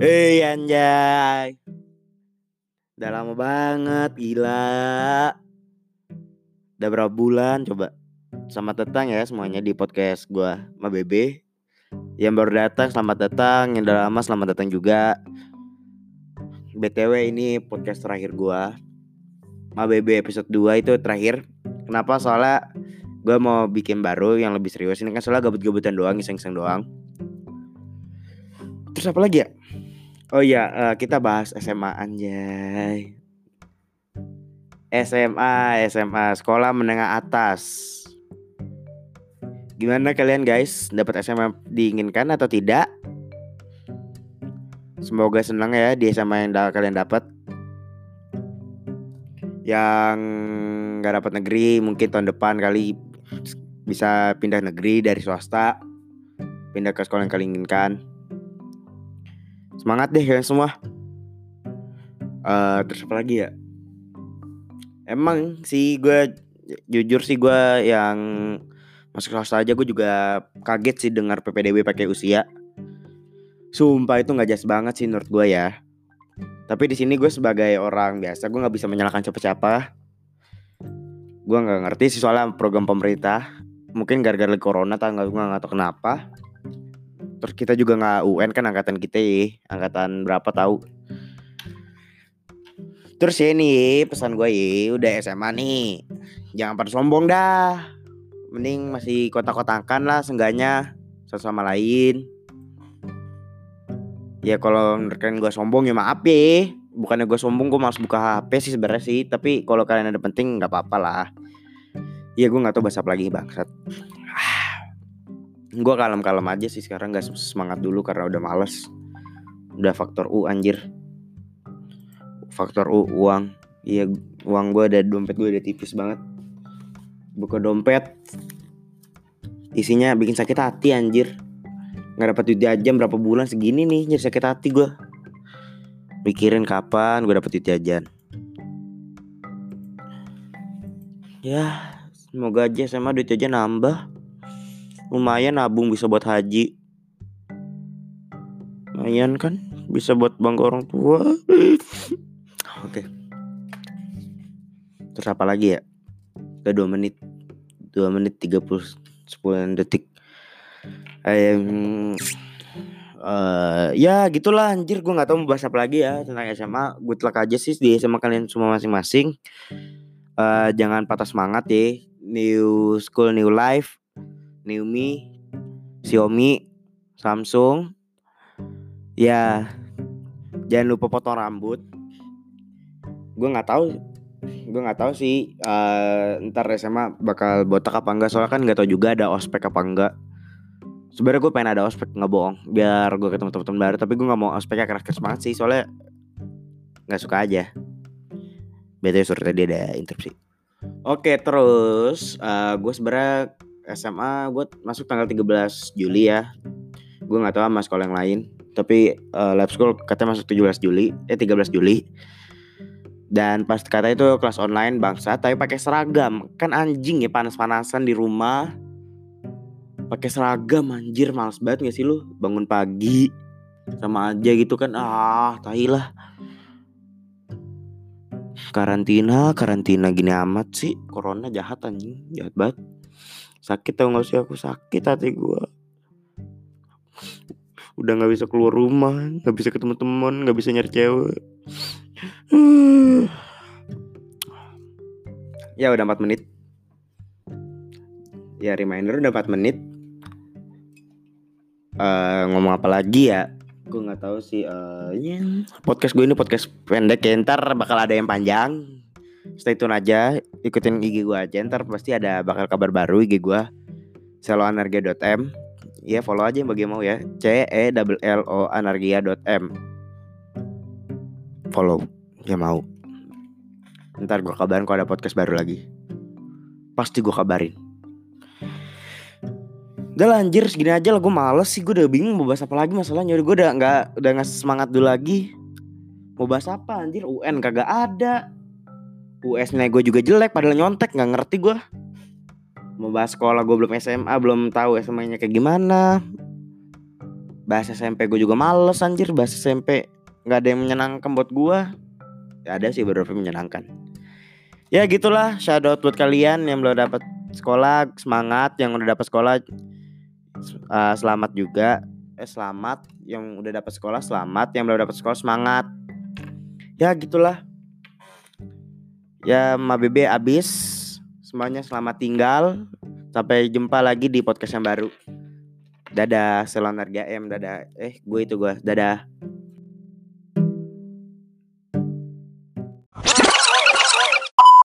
Hei anjay. Udah lama banget gila. Udah berapa bulan coba. Selamat datang ya semuanya di podcast gue Ma Bebe. Yang baru datang selamat datang. Yang udah lama selamat datang juga. BTW ini podcast terakhir gue Ma Bebe episode 2 itu terakhir. Kenapa? Soalnya gue mau bikin baru yang lebih serius. Ini kan soalnya gabut-gabutan doang iseng-iseng doang. Terus apa lagi ya? Oh iya, uh, kita bahas SMA anjay. SMA, SMA, sekolah menengah atas. Gimana kalian guys? Dapat SMA diinginkan atau tidak? Semoga senang ya di SMA yang da kalian dapat. Yang nggak dapat negeri mungkin tahun depan kali bisa pindah negeri dari swasta, pindah ke sekolah yang kalian inginkan semangat deh kalian semua. Uh, terus apa lagi ya? Emang sih gue jujur sih gue yang masuk swasta aja gue juga kaget sih dengar PPDB pakai usia. Sumpah itu nggak jelas banget sih menurut gue ya. Tapi di sini gue sebagai orang biasa gue nggak bisa menyalahkan siapa-siapa. Gue nggak ngerti sih soalnya program pemerintah. Mungkin gara-gara corona tanggal gue nggak tahu kenapa Terus kita juga nggak UN kan angkatan kita ya, angkatan berapa tahu. Terus ya nih pesan gue ya, udah SMA nih. Jangan pada sombong dah. Mending masih kotak-kotakan lah seenggaknya satu sama lain. Ya kalau menurut gue sombong ya maaf ya. Bukannya gue sombong gue malas buka HP sih sebenarnya sih. Tapi kalau kalian ada penting nggak apa-apa lah. Ya gue nggak tahu bahasa apa lagi bangsat gue kalem-kalem aja sih sekarang gak semangat dulu karena udah males. Udah faktor U anjir. Faktor U uang. Iya uang gue ada dompet gue udah tipis banget. Buka dompet. Isinya bikin sakit hati anjir. Nggak dapat duit jajan berapa bulan segini nih jadi sakit hati gue mikirin kapan gue dapet duit jajan ya semoga aja sama duit jajan nambah lumayan nabung bisa buat haji. Lumayan kan? Bisa buat bangga orang tua. Oke. Terus apa lagi ya? Udah dua menit. Dua menit tiga puluh sepuluh detik. Um, uh, ya gitulah anjir. Gue nggak tahu mau bahas apa lagi ya tentang SMA gue telak aja sih di SMA kalian semua masing-masing. Uh, jangan patah semangat ya. New school new life Xiaomi, Xiaomi, Samsung. Ya, jangan lupa potong rambut. Gue nggak tahu, gue nggak tahu sih. Uh, ntar SMA bakal botak apa enggak? Soalnya kan nggak tahu juga ada ospek apa enggak. Sebenarnya gue pengen ada ospek nggak bohong, biar gue ketemu teman-teman baru. Tapi gue nggak mau ospeknya keras-keras banget sih, soalnya nggak suka aja. Betul suruh tadi ada interupsi. Oke terus uh, gue sebenarnya SMA gue masuk tanggal 13 Juli ya. Gue nggak tahu sama sekolah yang lain. Tapi uh, lab school katanya masuk 17 Juli eh 13 Juli. Dan pas kata itu kelas online bangsa tapi pakai seragam. Kan anjing ya panas-panasan di rumah. Pakai seragam anjir males banget gak sih lu? Bangun pagi sama aja gitu kan. Ah tahi lah. Karantina karantina gini amat sih. Corona jahat anjing. Jahat banget sakit tau gak sih aku? Sakit hati gue udah nggak bisa keluar rumah nggak bisa ketemu teman nggak bisa nyari cewek. Ya udah 4 menit. Ya reminder udah 4 menit. Uh, ngomong apa lagi ya? Gue nggak tahu sih uh, ya, podcast gue ini podcast pendek ya ntar bakal ada yang panjang stay tune aja ikutin IG gue aja ntar pasti ada bakal kabar baru IG gue seloanargia.m ya follow aja yang bagi mau ya. C e double l o anargia.m follow ya mau. Ntar gue kabarin kalau ada podcast baru lagi. Pasti gue kabarin. Udah lah anjir segini aja lah gue males sih Gue udah bingung mau bahas apa lagi masalahnya. Udah gue udah gak, udah gak semangat dulu lagi. Mau bahas apa anjir? UN kagak ada US nilai gue juga jelek padahal nyontek nggak ngerti gue mau bahas sekolah gue belum SMA belum tahu SMA nya kayak gimana. Bahasa SMP gue juga males anjir. Bahasa SMP nggak ada yang menyenangkan buat gue ya ada sih beberapa menyenangkan. Ya gitulah shout out buat kalian yang belum dapat sekolah semangat yang udah dapat sekolah uh, selamat juga. Eh selamat yang udah dapat sekolah selamat yang belum dapat sekolah semangat. Ya gitulah ya Ma Bebe abis semuanya selamat tinggal. Sampai jumpa lagi di podcast yang baru. Dadah Selonar GM dadah. Eh gue itu gue dadah